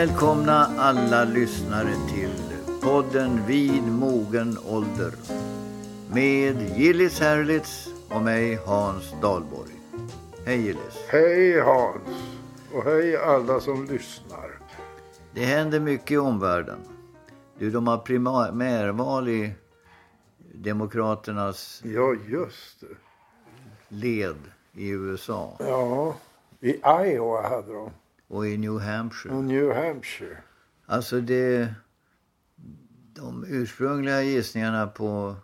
Välkomna alla lyssnare till podden Vid mogen ålder med Gillis Herlitz och mig Hans Dahlborg. Hej Gillis. Hej Hans och hej alla som lyssnar. Det händer mycket i omvärlden. Du, de har primärval i Demokraternas Ja, just det. led i USA Ja, i Iowa hade de. Och i New Hampshire. Och New Hampshire. Alltså det... De ursprungliga gissningarna på,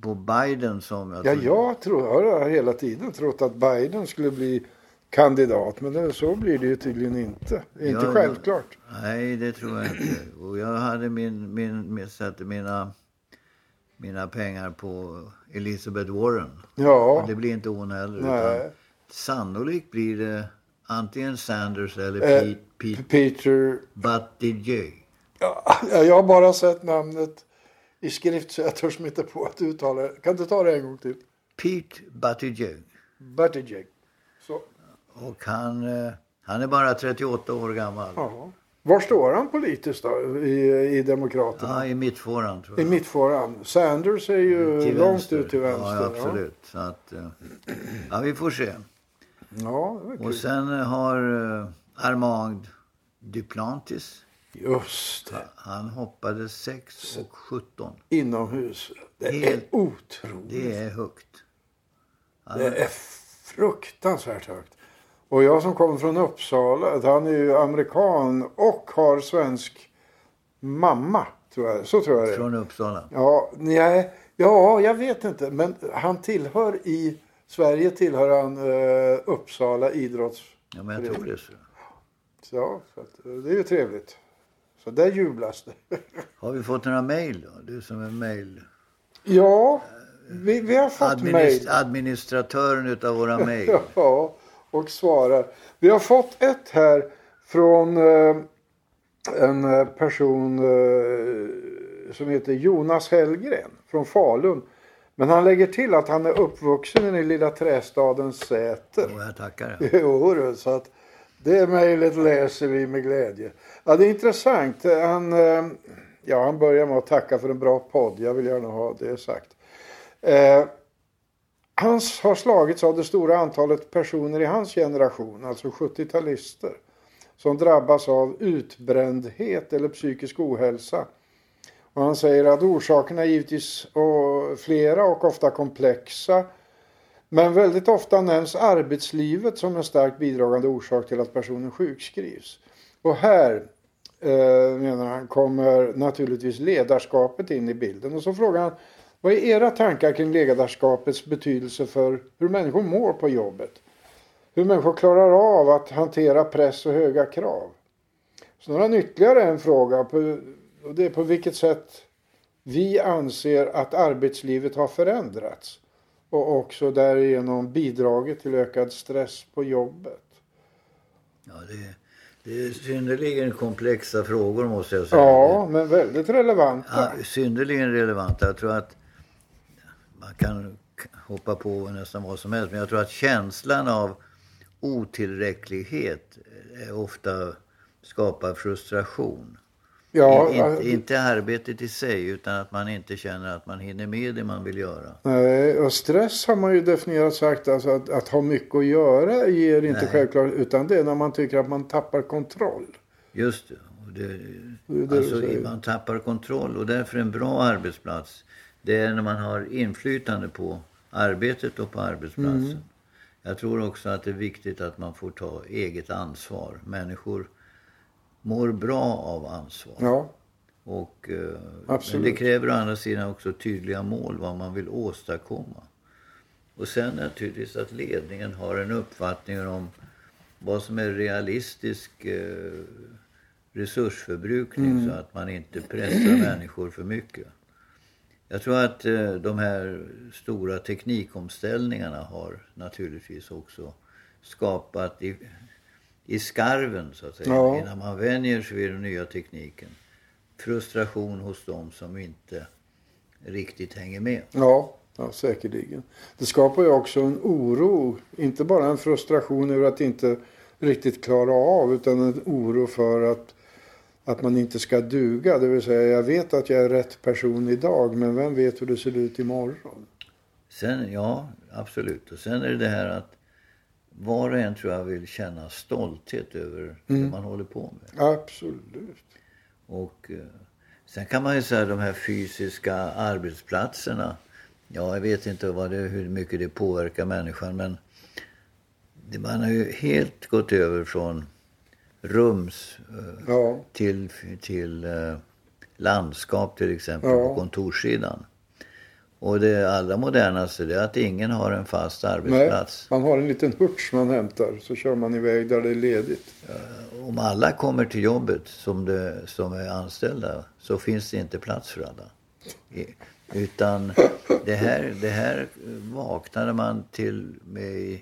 på Biden som... Jag Ja, tror- jag tror, jag har hela tiden trott att Biden skulle bli kandidat. Men så blir det ju tydligen inte. Inte Ja, självklart. Nej, det tror jag inte. Och jag hade min, min, min, satte mina, mina pengar på Elizabeth Warren. Ja, Det blir inte hon heller. Utan nej. sannolikt blir det antingen Sanders eller Eh, Pete, Pete Peter. Buttigieg. Ja, jag har bara sett namnet i skrift så jag törs inte på att uttala det. Kan du ta det en gång till? Pete Buttigieg. Buttigieg. Så. Och han, eh, han är bara 38 år gammal. Ja. Var står han politiskt då i, i Demokraterna? Ja, i mittfåran tror I jag. mittfåran. Sanders är ju Till långt vänster. ut till vänster. Ja, absolut. Så att, eh, ja, vi får se. Ja, det Och sen eh, har eh, Armand Duplantis. Just det. Han hoppade 6 och 17. Inomhus. Det är Helt- otroligt. Det är högt. Det är fruktansvärt högt. Och jag som kommer från Uppsala, han är ju amerikan och har svensk mamma. Tror jag. Så tror jag det är. Från Uppsala. Ja, nej, ja, jag vet inte. Men han tillhör i Sverige tillhör han eh, Uppsala idrotts... Ja, men jag tror det. Så. Ja, så att, eh, det är ju trevligt. Så där jublas det. Har vi fått några mejl då? Du som är mejl... ja, vi, vi har fått mejl. Administ- administratören utav våra mejl. Ja, och svarar. Vi har fått ett här från eh, en eh, person eh, som heter Jonas Hellgren från Falun. Men han lägger till att han är uppvuxen i lilla trästaden Säter. Och jag tackar. Jo, så att det mejlet läser vi med glädje. Ja, det är intressant. Han, eh, ja, han börjar med att tacka för en bra podd. Jag vill gärna ha det sagt. Eh, han har slagits av det stora antalet personer i hans generation, alltså 70-talister, som drabbas av utbrändhet eller psykisk ohälsa. Och han säger att orsakerna är givetvis och flera och ofta komplexa. Men väldigt ofta nämns arbetslivet som en starkt bidragande orsak till att personen sjukskrivs. Och här, eh, menar han, kommer naturligtvis ledarskapet in i bilden. Och så frågar han, vad är era tankar kring ledarskapets betydelse för hur människor mår på jobbet? Hur människor klarar av att hantera press och höga krav? Så har han ytterligare en fråga. På, och det är på vilket sätt vi anser att arbetslivet har förändrats och också därigenom bidragit till ökad stress på jobbet. Ja, det, det är synnerligen komplexa frågor måste jag säga. Ja, men väldigt relevanta. Ja, synnerligen relevanta. Jag tror att man kan hoppa på nästan vad som helst. Men jag tror att känslan av otillräcklighet eh, ofta skapar frustration. Ja, In, inte, inte arbetet i sig utan att man inte känner att man hinner med det man vill göra. nej, och stress har man ju definierat sagt alltså att, att ha mycket att göra ger inte Nej. självklart utan det är när man tycker att man tappar kontroll. Just det. Det, Det det alltså, man tappar kontroll och därför en bra arbetsplats det är när man har inflytande på arbetet och på arbetsplatsen. Mm. Jag tror också att det är viktigt att man får ta eget ansvar. Människor mår bra av ansvar. Ja, Och, eh, men det kräver å andra sidan också tydliga mål, vad man vill åstadkomma. Och sen naturligtvis att ledningen har en uppfattning om vad som är realistisk eh, resursförbrukning så att man inte pressar människor för mycket. Jag tror att eh, de här stora teknikomställningarna har naturligtvis också skapat i, skarven så att säga, Ja. innan man vänjer sig vid den nya tekniken. Frustration hos dem som inte riktigt hänger med. ja, ja säkerligen. Det skapar ju också en oro, inte bara en frustration över att inte riktigt klara av utan en oro för att att man inte ska duga. Det vill säga jag vet att jag är rätt person idag men vem vet hur det ser ut imorgon. Sen, ja, absolut. Och sen är det det här att var och en tror jag vill känna stolthet över mm. det man håller på med. Absolut. Och eh, sen kan man ju säga de här fysiska arbetsplatserna. Ja, jag vet inte vad det, hur mycket det påverkar människan men det, man har ju helt gått över från rums eh, ja. till, till eh, landskap till exempel ja. på kontorssidan. Och det allra modernaste är att ingen har en fast arbetsplats. Nej, man har en liten hurts man hämtar så kör man iväg där det är ledigt. Om alla kommer till jobbet som, det, som är anställda så finns det inte plats för alla. Utan det här, det här vaknade man till med,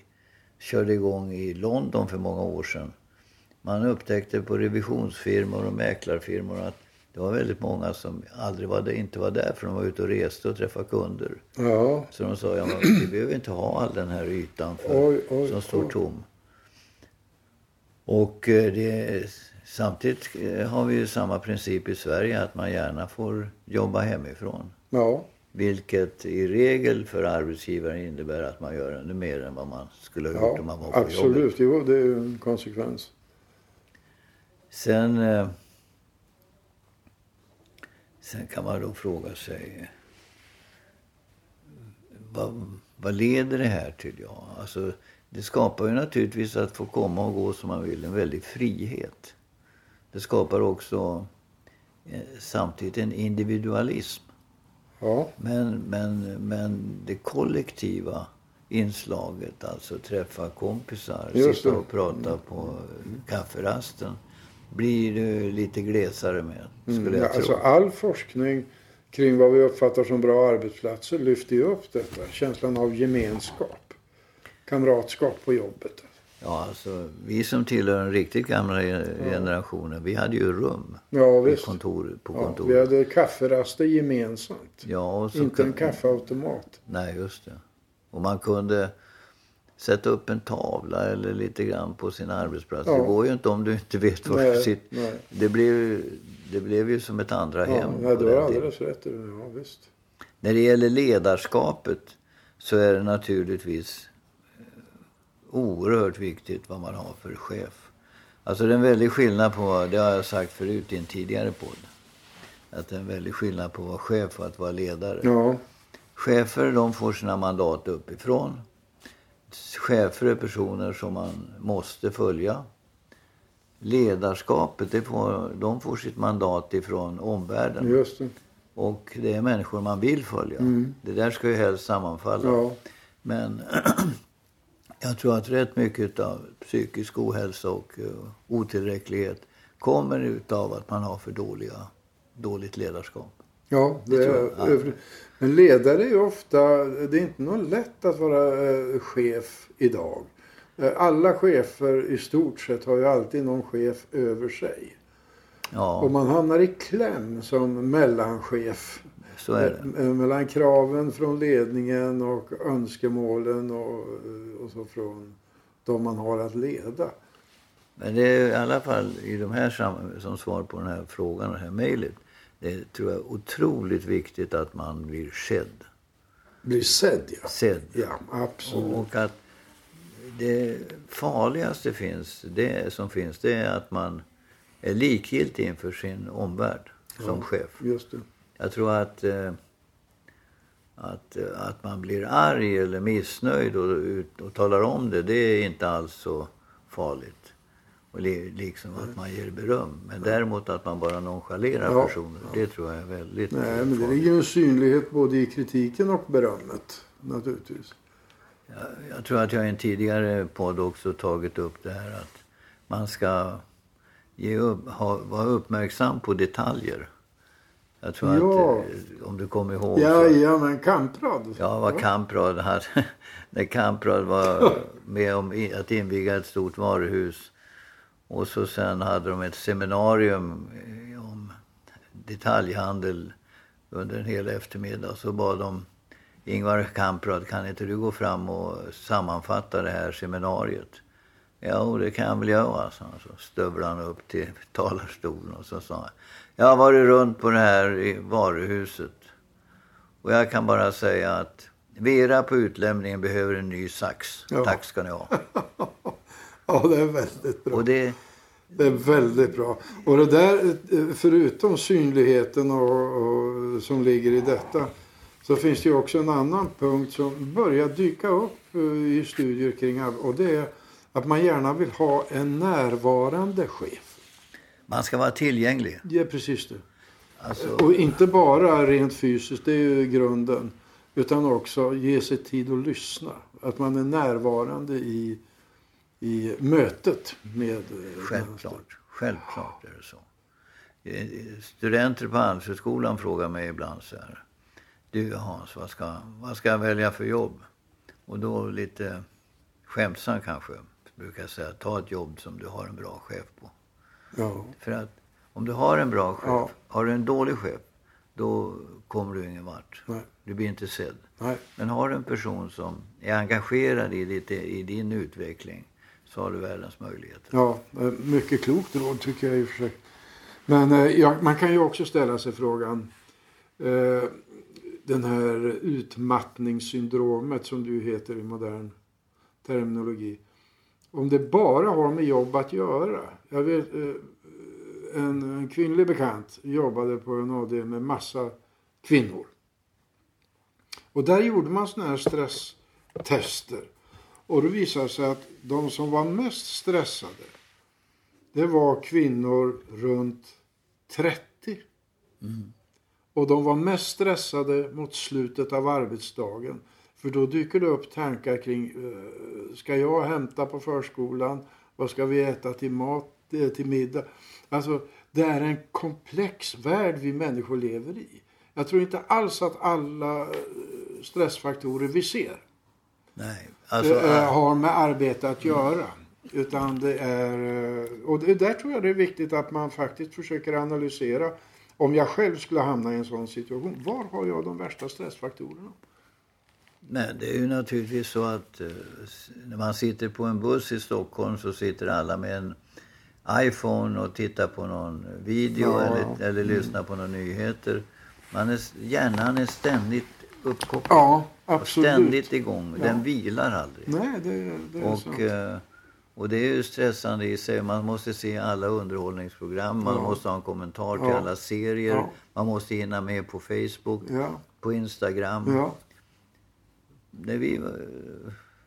körde igång i London för många år sedan. Man upptäckte på revisionsfirmor och mäklarfirmor att det var väldigt många som aldrig var där, inte var där för de var ute och reste och träffade kunder. Ja. Så de sa, ja, vi behöver inte ha all den här ytan för, oj, oj, som står oj. tom. Och eh, det, samtidigt eh, har vi ju samma princip i Sverige att man gärna får jobba hemifrån. Ja. Vilket i regel för arbetsgivaren innebär att man gör ännu mer än vad man skulle ha gjort ja, om man var på absolut. jobbet. Absolut, det är ju en konsekvens. Sen eh, Sen kan man då fråga sig vad, vad leder det här till? Ja, alltså, det skapar ju naturligtvis att få komma och gå som man vill, en väldig frihet. Det skapar också eh, samtidigt en individualism. Ja. Men, men, men det kollektiva inslaget, alltså träffa kompisar, sitta och prata på kafferasten blir det lite glesare med, skulle mm, jag tro. Alltså all forskning kring vad vi uppfattar som bra arbetsplatser lyfter ju upp detta. Känslan av gemenskap. Kamratskap på jobbet. Ja, alltså vi som tillhör den riktigt gamla generationen, vi hade ju rum ja, visst. Kontor, på ja, kontoret. Vi hade kafferaster gemensamt. Ja, Inte en kaffeautomat. Nej, just det. Och man kunde sätta upp en tavla eller lite grann på sin arbetsplats. Ja. Det går ju inte om du inte vet var nej, du sitter. Det blev, det blev ju som ett andra ja, hem. Nej, du har alldeles rätt ja, visst. När det gäller ledarskapet så är det naturligtvis eh, oerhört viktigt vad man har för chef. Alltså det är en väldig skillnad på, det har jag sagt förut i en tidigare podd. Att det är en väldig skillnad på att vara chef och att vara ledare. Ja. Chefer de får sina mandat uppifrån chefer är personer som man måste följa. Ledarskapet, det får, de får sitt mandat ifrån omvärlden. Just det. Och det är människor man vill följa. Mm. Det där ska ju helst sammanfalla. Ja. Men jag tror att rätt mycket av psykisk ohälsa och uh, otillräcklighet kommer utav att man har för dåliga, dåligt ledarskap. Ja, det, det är, men ledare är ju ofta, det är inte något lätt att vara eh, chef idag. Eh, alla chefer i stort sett har ju alltid någon chef över sig. Ja. Och man hamnar i kläm som mellanchef. Eh, mellan kraven från ledningen och önskemålen och, och så från de man har att leda. Men det är i alla fall i de här som svar på den här frågan, det här mejlet det tror jag är otroligt viktigt att man blir sedd. Blir sedd, ja. Sedd. Ja, absolut. Och att det farligaste finns, det som finns det är att man är likgiltig inför sin omvärld som ja, chef. Just det. Jag tror att, eh, att, att man blir arg eller missnöjd och, och talar om det, det är inte alls så farligt och liksom att man ger beröm. Men däremot att man bara nonchalerar ja, personer, ja. det tror jag är väldigt Nej, men det ligger en synlighet både i kritiken och berömmet naturligtvis. Jag, jag tror att jag i en tidigare podd också tagit upp det här att man ska ge upp, ha, vara uppmärksam på detaljer. Jag tror ja. att, eh, om du kommer ihåg. Ja, så, ja men Kamprad. Ja, vad Kamprad hade. när Kamprad var med om att inviga ett stort varuhus och så sen hade de ett seminarium eh, om detaljhandel under en hel eftermiddag. Så bad de Ingvar Kamprad, kan inte du gå fram och sammanfatta det här seminariet? Ja, det kan jag väl göra, så, så stövlade han upp till talarstolen och så sa han. Jag har varit runt på det här i varuhuset. Och jag kan bara säga att Vera på utlämningen behöver en ny sax. Ja. Tack ska ni ha. Ja, det är väldigt bra. Och det, Det är väldigt bra. Och det där, eh, förutom synligheten och, och, som ligger i detta, så finns det ju också en annan punkt som börjar dyka upp eh, i studier kring och det är att man gärna vill ha en närvarande chef. man ska vara tillgänglig. Är precis det. Alltså, Och inte bara rent fysiskt, det är ju grunden. Utan också ge sig tid att lyssna. Att man är närvarande i, i mötet med... eh, Självklart. Självklart är det så. Eh, Studenter på Handelshögskolan frågar mig ibland så här. Du Hans, vad ska, vad ska jag välja för jobb? Och då lite skämtsamt kanske brukar jag säga ta ett jobb som du har en bra chef på. Ja, För att om du har en bra chef, Ja. har du en dålig chef, då kommer du ingen vart. nej, Du blir inte sedd. nej. Men har du en person som är engagerad i, ditt, i din utveckling så har du världens möjligheter. Ja, eh, mycket klokt råd tycker jag i och för sig. Men eh, ja, man kan ju också ställa sig frågan. Eh, den här utmattningssyndromet som du heter i modern terminologi. Om det bara har med jobb att göra. Jag vet, eh, en, en kvinnlig bekant jobbade på en AD med massa kvinnor. Och där gjorde man sådana här stresstester. Och det visade sig att de som var mest stressade, det var kvinnor runt 30. Och de var mest stressade mot slutet av arbetsdagen. För då dyker det upp tankar kring, eh, ska jag hämta på förskolan? Vad ska vi äta till mat, eh, till middag? Alltså, det är en komplex värld vi människor lever i. Jag tror inte alls att alla eh, stressfaktorer vi ser Nej, alltså, eh, har med arbete att göra. Utan det är, eh, och det, där tror jag det är viktigt att man faktiskt försöker analysera. Om jag själv skulle hamna i en sån situation, var har jag de värsta stressfaktorerna? nej, det är ju naturligtvis så att eh, när man sitter på en buss i Stockholm så sitter alla med en iPhone och tittar på någon video Ja. eller, eller lyssnar på några nyheter. Man är, hjärnan är ständigt uppkopplad. Ja, absolut. ständigt igång. Den Ja. vilar aldrig. Nej, det, det är sant. Och, eh, och det är ju stressande i sig. Man måste se alla underhållningsprogram. Man Ja. måste ha en kommentar till Ja. alla serier. Ja. Man måste hinna med på Facebook, på Instagram. När vi var,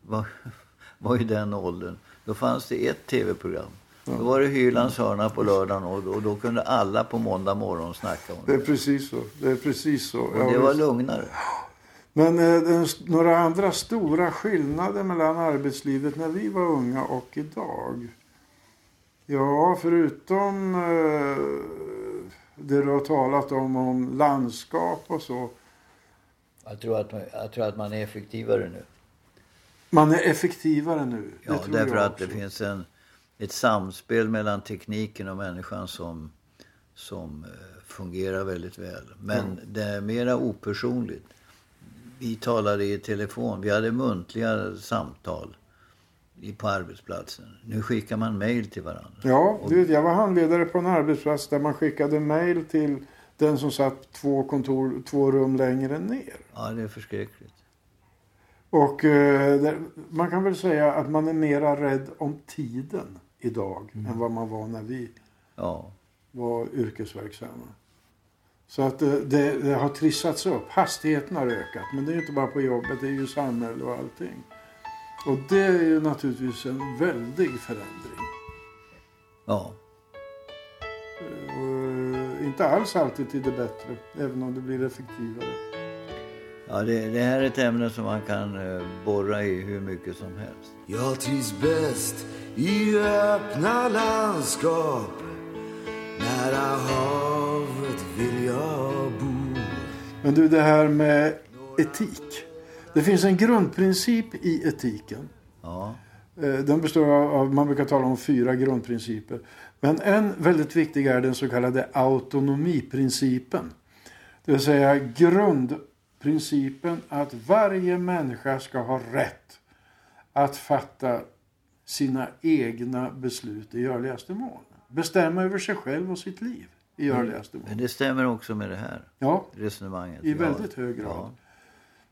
var, var i den åldern, då fanns det ett tv-program. Då var det Hylands hörna på lördagen och, och då kunde alla på måndag morgon snacka om det det. är precis så. Det är precis så. Och det var lugnare. Men eh, några andra stora skillnader mellan arbetslivet när vi var unga och idag? Ja, förutom eh, det du har talat om, om landskap och så. Jag tror, att, jag tror att man är effektivare nu. Man är effektivare nu. Ja, därför att det finns en, ett samspel mellan tekniken och människan som, som eh, fungerar väldigt väl. Men det är mera opersonligt. Vi talade i telefon, vi hade muntliga samtal på arbetsplatsen. Nu skickar man mejl till varandra. Ja, du jag var handledare på en arbetsplats där man skickade mejl till den som satt två kontor, två rum längre ner. Ja, det är förskräckligt. Och eh, man kan väl säga att man är mera rädd om tiden idag än vad man var när vi Ja, var yrkesverksamma. Så att eh, det, det har trissats upp. Hastigheten har ökat. Men det är inte bara på jobbet, det är ju samhälle och allting. Och det är ju naturligtvis en väldig förändring. ja. Eh, Och inte alls alltid till det bättre, även om det blir effektivare. ja det, det här är ett ämne som man kan eh, borra i hur mycket som helst. Jag trivs bäst i öppna landskap Nära havet vill jag bo Men du, det här med etik. Det finns en grundprincip i etiken. Ja, Eh, Den består av, av- man brukar tala om fyra grundprinciper. Men en väldigt viktig är den så kallade autonomiprincipen. Det vill säga grundprincipen att varje människa ska ha rätt att fatta sina egna beslut i görligaste mån. Bestämma över sig själv och sitt liv i görligaste mån. Men det stämmer också med det här Ja, resonemanget. i väldigt hög grad. Ja.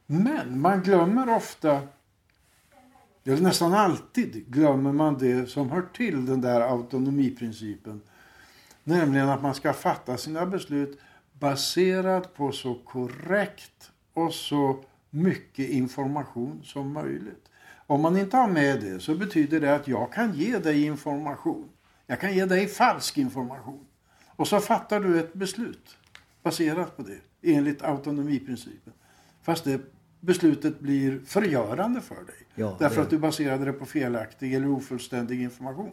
Men man glömmer ofta, eller nästan alltid glömmer man det som hör till den där autonomiprincipen. Nämligen att man ska fatta sina beslut baserat på så korrekt och så mycket information som möjligt. Om man inte har med det så betyder det att jag kan ge dig information. Jag kan ge dig falsk information. Och så fattar du ett beslut baserat på det enligt autonomiprincipen. Fast det beslutet blir förgörande för dig. Ja, därför det- att du baserade det på felaktig eller ofullständig information.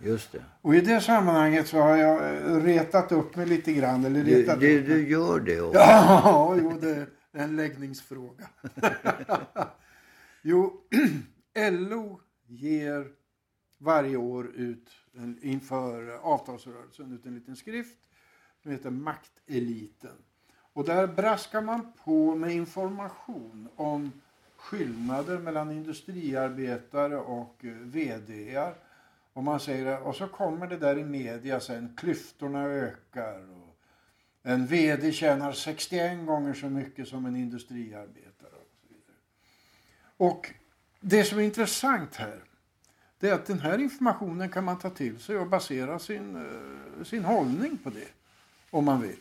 Just det. Och i det sammanhanget så har jag eh, retat upp mig lite grann. Eller Du, retat du, mig. du gör det också. Ja, jo, det är en läggningsfråga. jo, LO ger varje år ut en, inför avtalsrörelsen ut en liten skrift som heter Makteliten. Och där braskar man på med information om skillnader mellan industriarbetare och eh, VD. VDR. Och man säger och så kommer det där i media sen, klyftorna ökar. Och en VD tjänar 61 gånger så mycket som en industriarbetare. Och, så vidare. och det som är intressant här, det är att den här informationen kan man ta till sig och basera sin, eh, sin hållning på det, om man vill.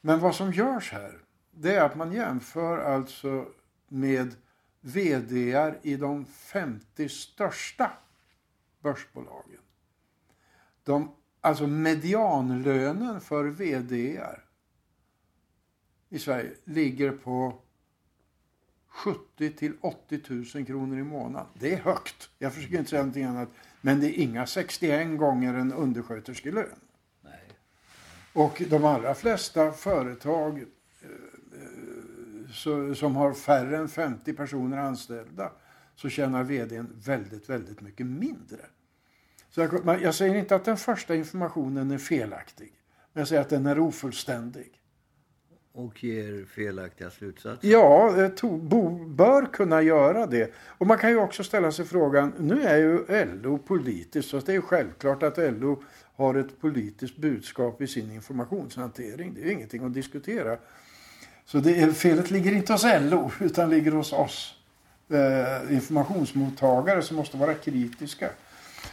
Men vad som görs här, det är att man jämför alltså med VDR i de 50 största börsbolagen. De, alltså medianlönen för VDR i Sverige ligger på 70 till 80 000 kronor i månaden. Det är högt. Jag försöker inte säga någonting annat. Men det är inga 61 gånger en undersköterskelön. Nej. Och de allra flesta företag eh, så, som har färre än 50 personer anställda så tjänar vdn väldigt, väldigt mycket mindre. Så jag, jag säger inte att den första informationen är felaktig. Men jag säger att den är ofullständig. Och ger felaktiga slutsatser. Ja, eh, to, bo, bör kunna göra det. Och man kan ju också ställa sig frågan, nu är ju LO politiskt så det är ju självklart att LO har ett politiskt budskap i sin informationshantering. Det är ju ingenting att diskutera. Så det är, felet ligger inte hos LO utan ligger hos oss eh, informationsmottagare som måste vara kritiska.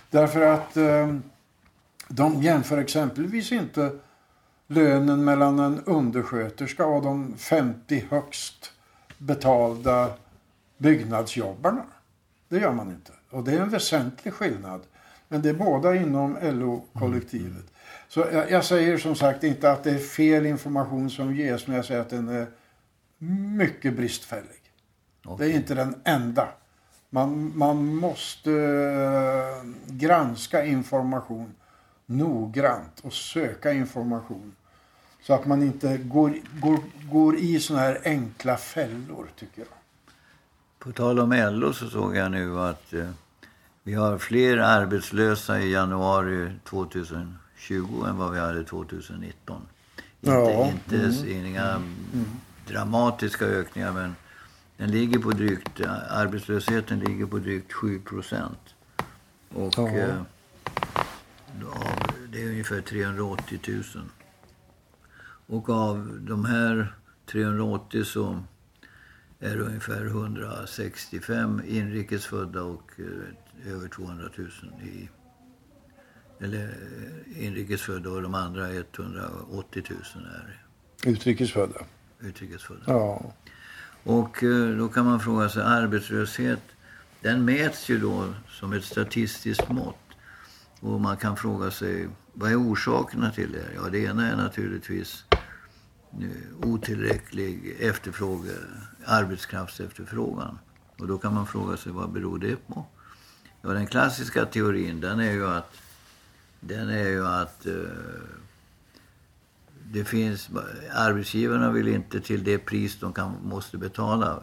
Därför att eh, de jämför exempelvis inte lönen mellan en undersköterska och de 50 högst betalda byggnadsjobbarna. Det gör man inte. Och det är en väsentlig skillnad. Men det är båda inom LO-kollektivet. Så jag, jag säger som sagt inte att det är fel information som ges, men jag säger att den är mycket bristfällig. Det är inte den enda. Man, man måste eh, granska information noggrant och söka information. Så att man inte går, går, går i såna här enkla fällor, tycker jag. På tal om LO så såg jag nu att eh, vi har fler arbetslösa i januari 2020 än vad vi hade 2019. Ja, Inte, inte inga dramatiska ökningar men den ligger på drygt, arbetslösheten ligger på drygt 7 procent. Och Ja. eh, det är ungefär 380 000. Och av de här 380 så är det ungefär 165 inrikesfödda och eh, över 200 000 i eller eh, inrikesfödda och de andra 180 000 är Utrikesfödda. utrikesfödda. Ja. Och eh, då kan man fråga sig, arbetslöshet, den mäts ju då som ett statistiskt mått. Och man kan fråga sig, vad är orsakerna till det? Ja, det ena är naturligtvis Eh, otillräcklig efterfråga, arbetskraftsefterfrågan. Och då kan man fråga sig, vad beror det på? Ja, den klassiska teorin, den är ju att, den är ju att eh, det finns, arbetsgivarna vill inte till det pris de kan, måste betala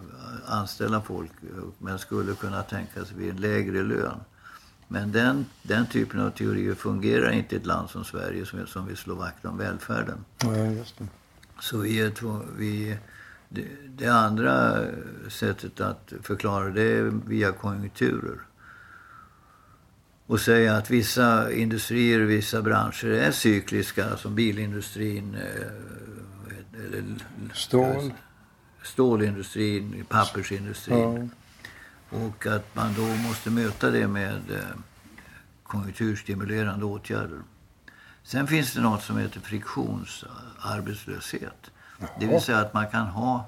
anställa folk men skulle kunna tänka sig vid en lägre lön. Men den, den typen av teorier fungerar inte i ett land som Sverige som, som vill slå vakt om välfärden. ja, just det. Så vi är två, vi, det, det andra sättet att förklara det är via konjunkturer. och säga att vissa industrier vissa branscher är cykliska som bilindustrin, eh, eller, Stål. stålindustrin, pappersindustrin. Ja. Och att man då måste möta det med eh, konjunkturstimulerande åtgärder. Sen finns det något som heter friktionsarbetslöshet. Det vill säga att man kan ha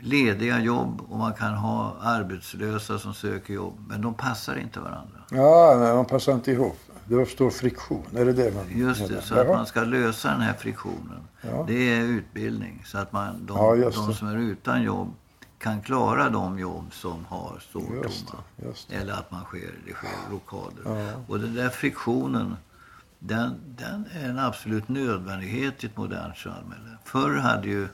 lediga jobb och man kan ha arbetslösa som söker jobb. Men de passar inte varandra. Ja, nej, man passar inte ihop. Det uppstår friktion. Är det det man Just det, så att Jaha. man ska lösa den här friktionen. Ja. Det är utbildning. Så att man, de, Ja, de som är utan jobb kan klara de jobb som har står tomma. Eller att man sker, det sker rockader. Ja. Och den där friktionen, den, den är en absolut nödvändighet i ett modernt samhälle. Förr hade ju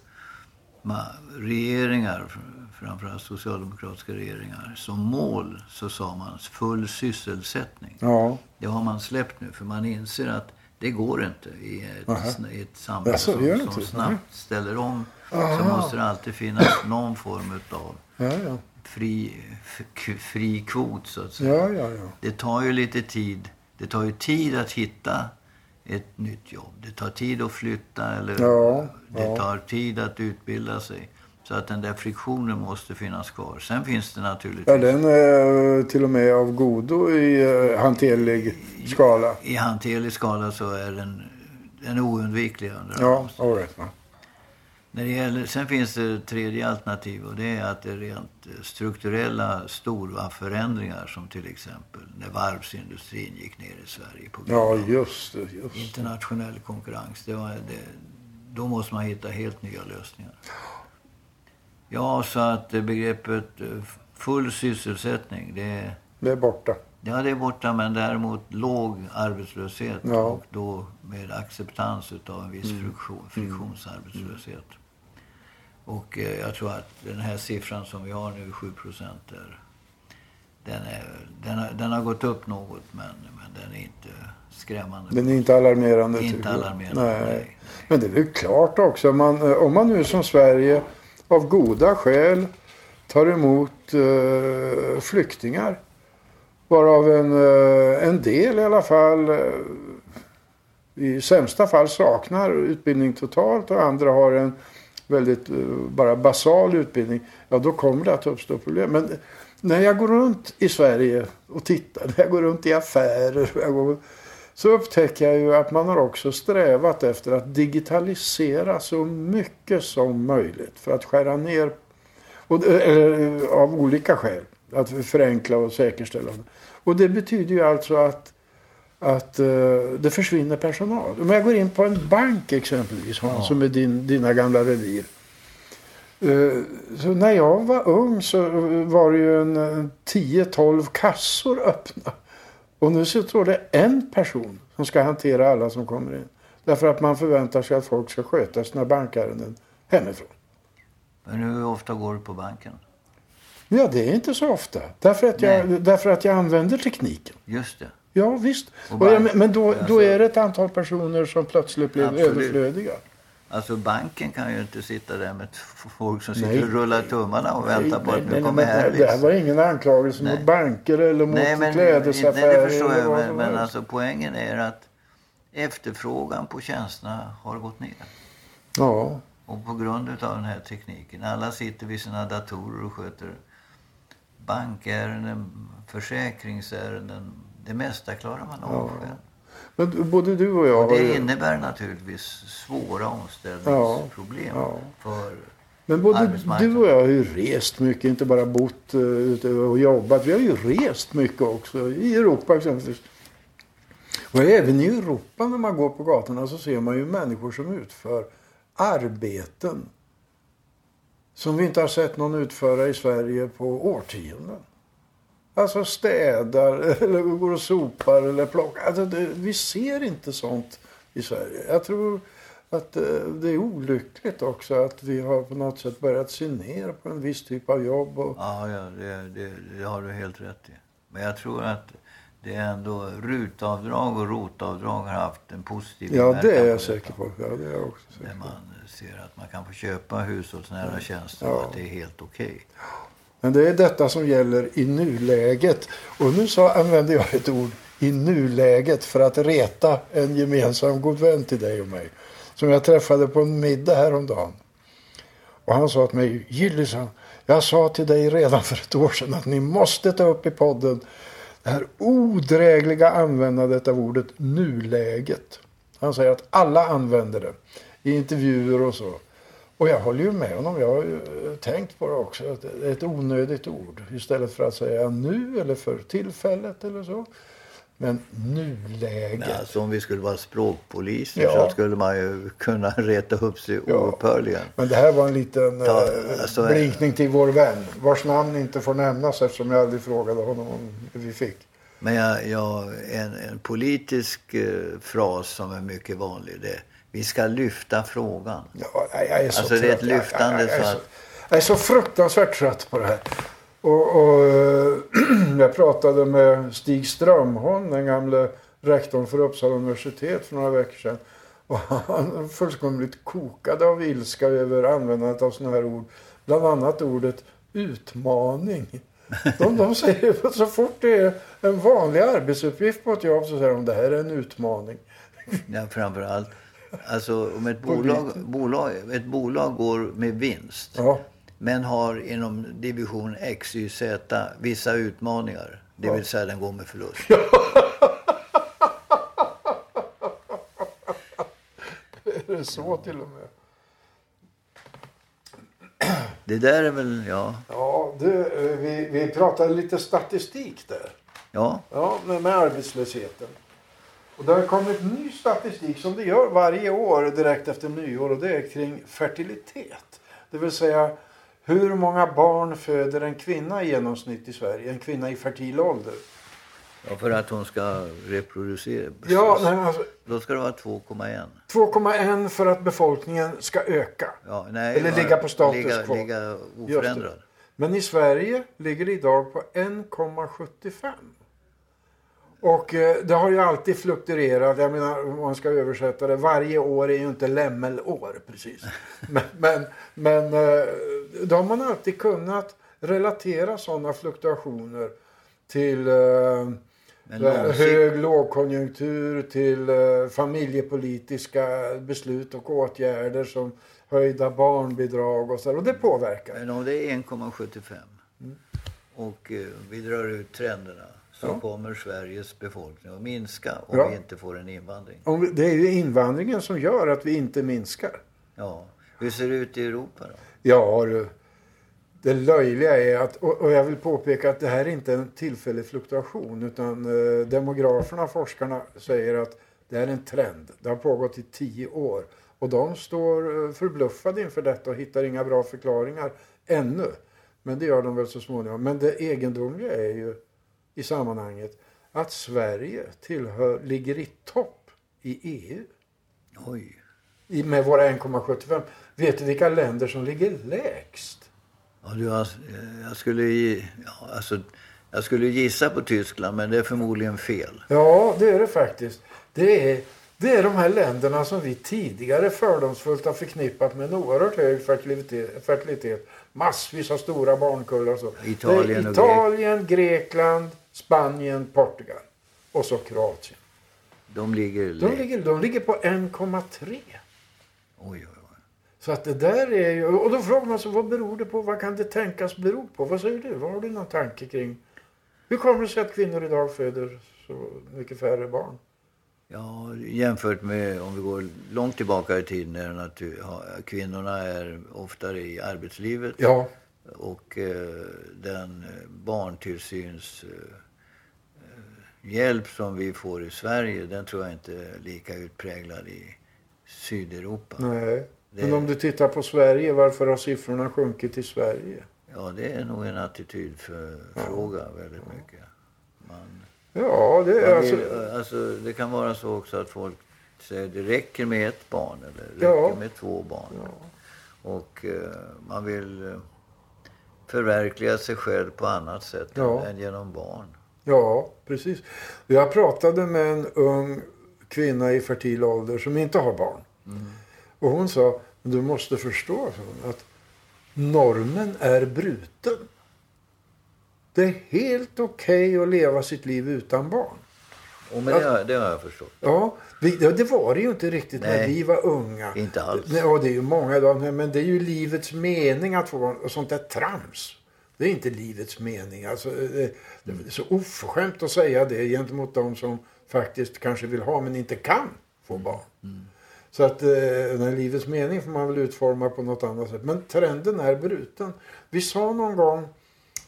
ma- regeringar, framförallt socialdemokratiska regeringar, som mål så sa man full sysselsättning. Ja, Det har man släppt nu för man inser att det går inte i ett, Aha. i ett samhälle som, som inte? snabbt ställer om. Så Aha. måste det alltid finnas någon form av ja, ja. fri, fri kvot så att säga. Ja. Det tar ju lite tid. Det tar ju tid att hitta ett nytt jobb. Det tar tid att flytta eller Ja, det ja. tar tid att utbilda sig. Så att den där friktionen måste finnas kvar. Sen finns det naturligtvis Ja, den är till och med av godo i eh, hanterlig skala. i hanterlig skala så är den, den oundviklig under Ja, all right. När det gäller, sen finns det ett tredje alternativ och det är att det är rent eh, strukturella stora förändringar som till exempel när varvsindustrin gick ner i Sverige på grund Ja, av just det. Just. internationell konkurrens. Det var, det, då måste man hitta helt nya lösningar. Ja, så att eh, begreppet eh, full sysselsättning, det är, Det är borta. ja, det är borta men däremot låg arbetslöshet Ja. och då med acceptans av en viss friktion, friktionsarbetslöshet. Och eh, jag tror att den här siffran som vi har nu, 7 procent, den, är, den, har, den har gått upp något men, men den är inte skrämmande. Den är inte alarmerande. Inte alarmerande, Nej. nej. Men det är väl klart också. Man, eh, om man nu som Sverige av goda skäl tar emot eh, flyktingar. Varav en, eh, en del i alla fall i sämsta fall saknar utbildning totalt och andra har en väldigt eh, bara basal utbildning. Ja, då kommer det att uppstå problem. Men när jag går runt i Sverige och tittar, när jag går runt i affärer jag går, så upptäcker jag ju att man har också strävat efter att digitalisera så mycket som möjligt för att skära ner och, eh, eller, eh, av olika skäl. Att förenkla och säkerställa. Och det betyder ju alltså att, att eh, det försvinner personal. Om jag går in på en bank exempelvis, Hans, Ja. som är din, dina gamla revir. Eh, Så när jag var ung så var det ju en eh, 10-12 kassor öppna. Och nu så står det en person som ska hantera alla som kommer in. Därför att man förväntar sig att folk ska sköta sina bankärenden hemifrån. Men hur ofta går du på banken? Ja, det är inte så ofta. Därför att jag, därför att jag använder tekniken. Just det. Ja, visst. Och jag, men då, då alltså- är det ett antal personer som plötsligt blev Absolut. överflödiga. Alltså banken kan ju inte sitta där med folk som sitter Nej. och rullar tummarna och väntar på Nej, att nej, nu kommer här det här var ingen anklagelse Nej. mot banker eller mot Nej, men, klädesaffärer. nej, det förstår jag. Men, men alltså poängen är att efterfrågan på tjänsterna har gått ner. Ja, Och på grund av den här tekniken. Alla sitter vid sina datorer och sköter bankärenden, försäkringsärenden. Det mesta klarar man av Ja. själv. men både du och jag Och det innebär naturligtvis svåra omställningsproblem Ja, för Men både du och jag har ju rest mycket, inte bara bott eh, ute och jobbat. Vi har ju rest mycket också, i Europa exempelvis. Och även i Europa när man går på gatorna så ser man ju människor som utför arbeten som vi inte har sett någon utföra i Sverige på årtionden. Alltså städar, eller går och sopar eller plockar. Alltså det, vi ser inte sånt i Sverige. Jag tror att eh, det är olyckligt också att vi har på något sätt börjat se ner på en viss typ av jobb. Och, Ja, ja det, det, det har du helt rätt i. Men jag tror att det är ändå rutavdrag och rotavdrag har haft en positiv ja, det är jag säker på. Ja, det är jag också säker Där på. man ser att man kan få köpa hushållsnära tjänster Ja. och att det är helt okej. Men det är detta som gäller i nuläget. Och nu så använder jag ett ord i nuläget för att reta en gemensam god vän till dig och mig. Som jag träffade på en middag häromdagen. Och han sa till mig, Gillis, jag sa till dig redan för ett år sedan att ni måste ta upp i podden det här odrägliga användandet av ordet nuläget. Han säger att alla använder det i intervjuer och så. Och jag håller ju med honom. Jag har ju tänkt på det också. Att det är ett onödigt ord. Istället för att säga nu eller för tillfället eller så. Men nuläget. Nej, alltså om vi skulle vara språkpoliser Ja. så skulle man ju kunna reta upp sig Ja. oupphörligen. Men det här var en liten Ta- eh, alltså, blinkning till vår vän. Vars namn inte får nämnas eftersom jag aldrig frågade honom om vi fick. Men jag, jag, en, en politisk eh, fras som är mycket vanlig det är vi ska lyfta frågan. Ja, jag är så Alltså, det är ett. Jag- lyftande jag, jag, är så att- jag är så fruktansvärt trött på det här. Och, och, eh, jag pratade med Stig Strömholm, den gamle rektorn för Uppsala universitet för några veckor sedan. Och han fullkomligt kokade av ilska över användandet av sådana här ord. Bland annat ordet utmaning. De, de säger så fort det är en vanlig arbetsuppgift på ett jobb så säger de det här är en utmaning. Ja, framförallt, alltså om ett bolag, bolag, ett bolag går med vinst Ja, men har inom division X, Y, Z vissa utmaningar. Det vill säga den går med förlust. är det så till och med? Det där är väl, ja, Ja, du, eh, vi, vi pratade lite statistik där. ja, Ja, med, med arbetslösheten. Och det har kommit ny statistik som det gör varje år direkt efter nyår och det är kring fertilitet. Det vill säga hur många barn föder en kvinna i genomsnitt i Sverige? En kvinna i fertil ålder. ja, för att hon ska reproducera. Ja, nej, alltså, Då ska det vara 2,1. 2,1 för att befolkningen ska öka. Ja, nej, Eller ligga på status ligga, quo. ligga oförändrad. Men i Sverige ligger det idag på 1,75. Och eh, det har ju alltid fluktuerat. Jag menar om man ska översätta det. Varje år är ju inte lämmelår precis. Men, men, men eh, då har man alltid kunnat relatera sådana fluktuationer till eh, hög lågkonjunktur, till familjepolitiska beslut och åtgärder som höjda barnbidrag och så där. Och det påverkar. Men om det är 1,75 och eh, vi drar ut trenderna så Ja. kommer Sveriges befolkning att minska om Ja. vi inte får en invandring. Om vi, det är ju invandringen som gör att vi inte minskar. Ja. Hur ser det ut i Europa då? Ja, du. Det löjliga är att, och, jag vill påpeka att det här är inte en tillfällig fluktuation utan eh, demograferna, forskarna, säger att det är en trend. Det har pågått i tio år. Och de står eh, förbluffade inför detta och hittar inga bra förklaringar ännu. Men det gör de väl så småningom. Men det egendomliga är ju i sammanhanget att Sverige tillhör, ligger i topp i EU Oj. i- med våra 1,75. Vet du vilka länder som ligger lägst? Ja, du, jag, skulle, ja, alltså, jag skulle gissa på Tyskland men det är förmodligen fel. Ja, det är det faktiskt. Det är, det är de här länderna som vi tidigare fördomsfullt har förknippat med en oerhört hög fertilitet. Massvis av stora barnkullar och så. Italien och Italien, Grekland, Spanien, Portugal. Och så Kroatien. De ligger... De ligger, de ligger på 1,3. Oj. Så att det där är ju... Och då frågar man sig, vad beror det på? Vad kan det tänkas bero på? Vad säger du? Vad har du någon tanke kring? Hur kommer det sig att kvinnor idag föder så mycket färre barn? Ja, jämfört med om vi går långt tillbaka i tiden är det natur, ha, kvinnorna är oftare i arbetslivet. Ja, Och eh, den eh, barntillsyns eh, som vi får i Sverige, den tror jag inte är lika utpräglad i Sydeuropa. nej. Det- Men om du tittar på Sverige, varför har siffrorna sjunkit i Sverige? Ja, det är nog en attitydfråga väldigt mycket. Man, Ja, det är man alltså... vill, alltså, det kan vara så också att folk säger det räcker med ett barn eller det räcker Ja. med två barn. Och eh, man vill förverkliga sig själv på annat sätt Ja. än genom barn. Ja, precis. Jag pratade med en ung kvinna i fertil ålder som inte har barn. Och hon sa, du måste förstå att normen är bruten. Det är helt okej att leva sitt liv utan barn. Och men det, har, det har jag förstått. Ja, vi, ja, det var det ju inte riktigt när Nej. vi var unga. Inte alls. Ja, det är ju många idag. Men det är ju livets mening att få barn. Och sånt där trams. Det är inte livets mening. Alltså, det, det är så oförskämt att säga det gentemot de som faktiskt kanske vill ha men inte kan få barn. Så att eh, den här livets mening får man väl utforma på något annat sätt. Men trenden är bruten. Vi sa någon gång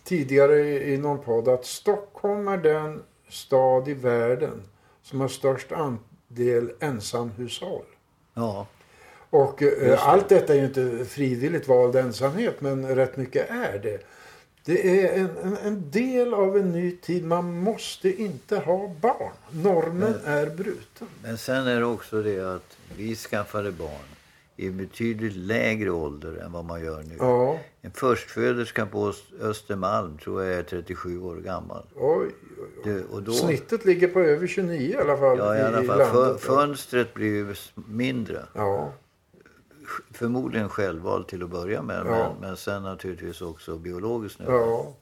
tidigare i, i någon podd att Stockholm är den stad i världen som har störst andel ensamhushåll. Ja, Och eh, allt detta är ju inte frivilligt vald ensamhet men rätt mycket är det. Det är en, en, en del av en ny tid. Man måste inte ha barn. Normen är bruten. men sen är det också det att vi skaffade barn i betydligt lägre ålder än vad man gör nu. Ja, En förstföderska på Öst- Östermalm tror jag är 37 år gammal. oj, oj, oj. Det, och då, Snittet ligger på över 29 i alla fall ja, i alla fall. Landet. fönstret blir ju mindre. Ja, Förmodligen självvalt till att börja med. Men, men sen naturligtvis också biologiskt ja.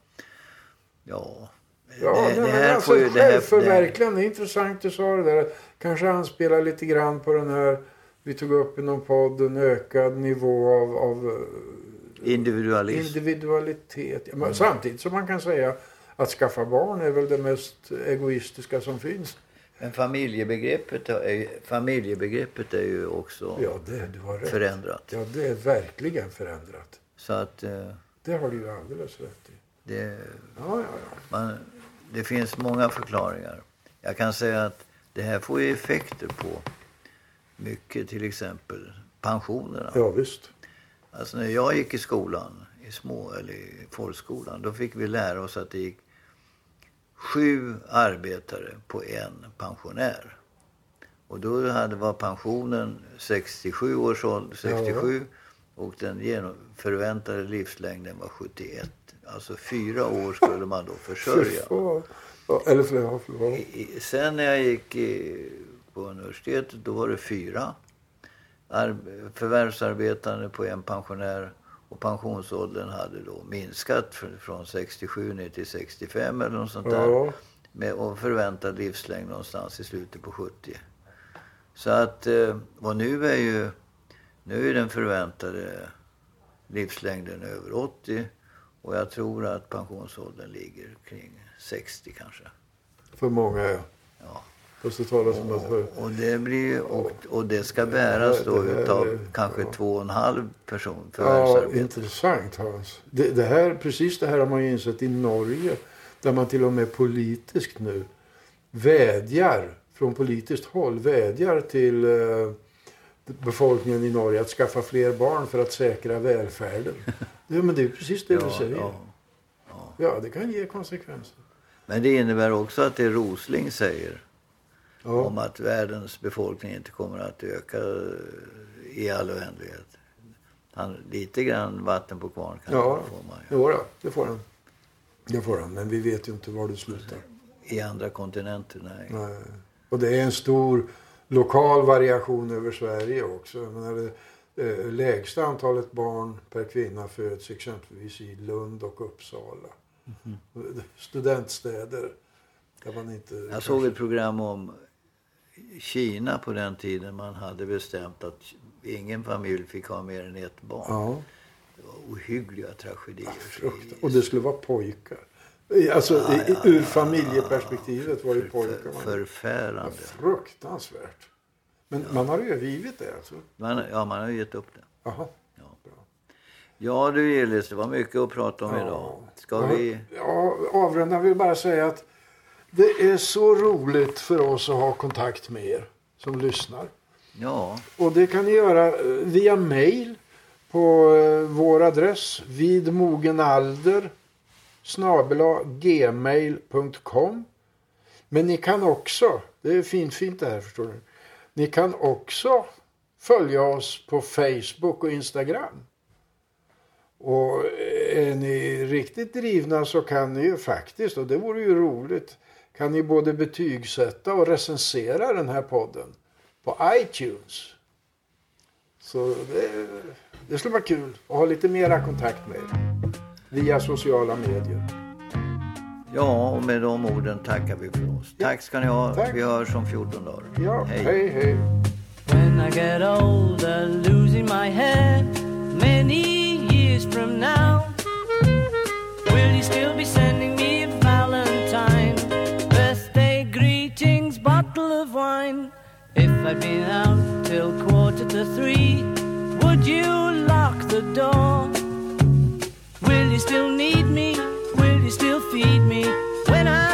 Ja. Ja, det, nej, det här alltså, får ju... Det här, det, självförverkligande, det är intressant du sa det där. Kanske anspelar lite grann på den här, vi tog upp i någon podd, en ökad nivå av, av eh, individualism. individualitet. Men Samtidigt som man kan säga att skaffa barn är väl det mest egoistiska som finns. Men familjebegreppet är, familjebegreppet är ju också Ja, det, du har rätt. förändrat. Ja, det är verkligen förändrat. Så att eh, Det har du ju alldeles rätt i. det, Ja, ja, ja. man, det finns många förklaringar. Jag kan säga att det här får ju effekter på mycket, till exempel pensionerna. Ja, visst. Alltså när jag gick i skolan, i små eller i folkskolan, då fick vi lära oss att det gick sju arbetare på en pensionär. Och då hade, var pensionen 67 års ålder, 67 och den genom, förväntade livslängden var 71. Alltså fyra år skulle man då försörja. Ja, ja, eller. I, i- sen när jag gick i, på universitetet då var det fyra ar- förvärvsarbetande på en pensionär och pensionsåldern hade då minskat fr- från 67 ner till 65 eller något sånt där. Ja. Med, och förväntad livslängd någonstans i slutet på 70. Så att, eh, och nu är ju nu är den förväntade livslängden över 80 och jag tror att pensionsåldern ligger kring 60 kanske. För många, ja. Ja. Fast det talas om att... Och det, blir, och, och det ska bäras då Det här- utav kanske två och en halv person ja, intressant Hans. Det, det här, precis det här har man ju insett i Norge. Där man till och med politiskt nu vädjar, från politiskt håll, vädjar till eh, befolkningen i Norge att skaffa fler barn för att säkra välfärden. Ja, men det är precis det du säger. ja. Ja, det kan ge konsekvenser. Men det innebär också att det Rosling säger Ja, om att världens befolkning inte kommer att öka eh, i all oändlighet. Han, lite grann vatten på kvarn kan ja får man ju. då, det får han. Det får han, men vi vet ju inte var det slutar. I andra kontinenter, nej. Nej. Och det är en stor lokal variation över Sverige också. Menar, det eh, lägsta antalet barn per kvinna föds exempelvis i Lund och Uppsala. Studentstäder. Där man inte Jag såg ett program om Kina på den tiden man hade bestämt att ingen familj fick ha mer än ett barn. Ja, Det var ohyggliga tragedier. frukt. Och det skulle vara pojkar. Alltså i, i, ur familjeperspektivet var ju pojkar. Förfärande. Fruktansvärt. Men man har övergivit det alltså? Man, ja, man har gett upp det. Jaha. Ja du Gillis, det var mycket att prata om idag. Ska vi... Ja, avrunda vill bara säga att det är så roligt för oss att ha kontakt med er som lyssnar. Ja, Och det kan ni göra eh, via mail på eh, vår adress vidmogenalder snabela gmail.com. Men ni kan också, det är fint fint det här förstår ni. Ni kan också följa oss på Facebook och Instagram. Och är ni riktigt drivna så kan ni ju faktiskt, och det vore ju roligt, kan ni både betygsätta och recensera den här podden på iTunes. Så det, det skulle vara kul att ha lite mera kontakt med er via sociala medier. Ja, och med de orden tackar vi för oss. Ja. Tack ska ni ha. Tack. Vi hörs om 14 dagar. Ja, Hej. hej hej. When I get older, losing my hair, many years from now, will you still be sending I'd been out till quarter to three, would you lock the door? Will you still need me? Will you still feed me when I'm